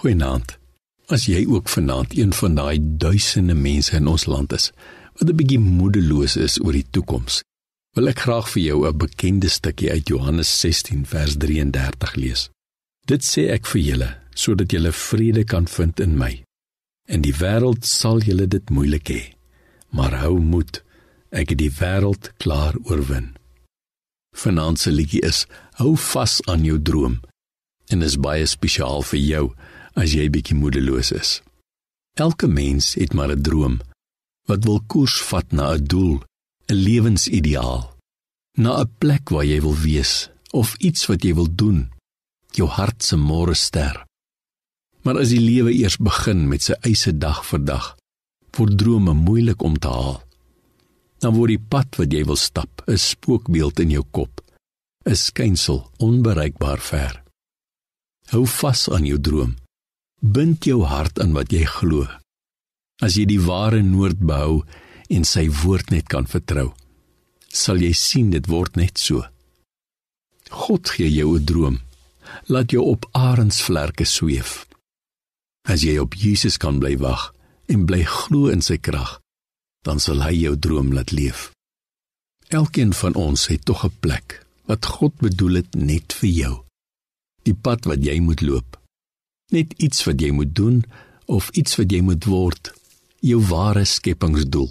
Goeienaand. As jy ook vanaand een van daai duisende mense in ons land is wat 'n bietjie moedeloos is oor die toekoms, wil ek graag vir jou 'n bekende stukkie uit Johannes 16 vers 33 lees. Dit sê ek vir julle sodat julle vrede kan vind in my. In die wêreld sal julle dit moeilik hê, maar hou moed. Ek het die wêreld klaar oorwin. Vanaand se liedjie is Hou vas aan jou droom en is baie spesiaal vir jou as jy bietjie moedeloos is. Elke mens het maar 'n droom wat wil koers vat na 'n doel, 'n lewensideaal, na 'n plek waar jy wil wees of iets wat jy wil doen, jou hart se môre ster. Maar as die lewe eers begin met sy eise dag vir dag, word drome moeilik om te haal. Dan word die pad wat jy wil stap, 'n spookbeeld in jou kop, 'n skynsel onbereikbaar ver. Hou vas aan jou droom. Bind jou hart aan wat jy glo. As jy die ware noord behou en sy woord net kan vertrou, sal jy sien dit word net so. God gee jou 'n droom. Laat jou op arensvlerke sweef. As jy op Jesus kan bly wag en bly glo in sy krag, dan sal hy jou droom laat leef. Elkeen van ons het tog 'n plek wat God bedoel het net vir jou die pad wat jy moet loop. Net iets wat jy moet doen of iets wat jy moet word, jou ware skepingsdoel.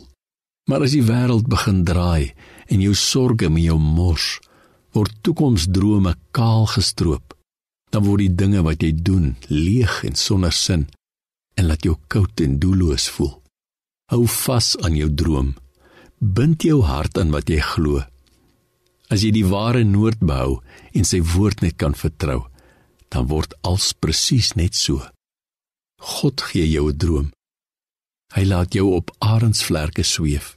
Maar as die wêreld begin draai en jou sorges met jou mors, word toekomsdrome kaal gestroop, dan word die dinge wat jy doen leeg en sonder sin en laat jou koud en doelloos voel. Hou vas aan jou droom. Bind jou hart aan wat jy glo. As jy die ware noord behou en sy woord net kan vertrou, dan word alles presies net so. God gee jou 'n droom. Hy laat jou op arensvlerke sweef.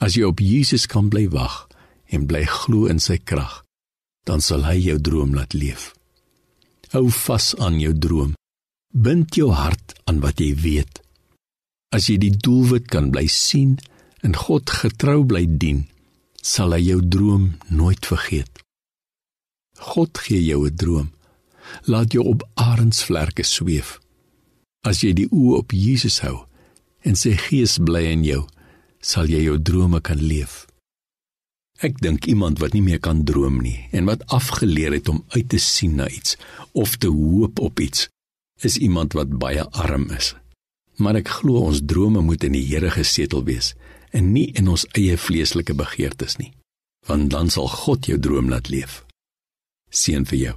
As jy op Jesus kan bly wag en bly glo in sy krag, dan sal hy jou droom laat leef. Hou vas aan jou droom. Bind jou hart aan wat jy weet. As jy die doelwit kan bly sien en God getrou bly dien, sal hy jou droom nooit vergeet. God gee jou 'n droom laat jou op arensvlerke sweef. As jy die oë op Jesus hou en sy gees bly in jou, sal jy jou drome kan leef. Ek dink iemand wat nie meer kan droom nie en wat afgeleer het om uit te sien na iets of te hoop op iets, is iemand wat baie arm is. Maar ek glo ons drome moet in die Here gesetel wees en nie in ons eie vleeslike begeertes nie, want dan sal God jou droom laat leef. Seën vir jou.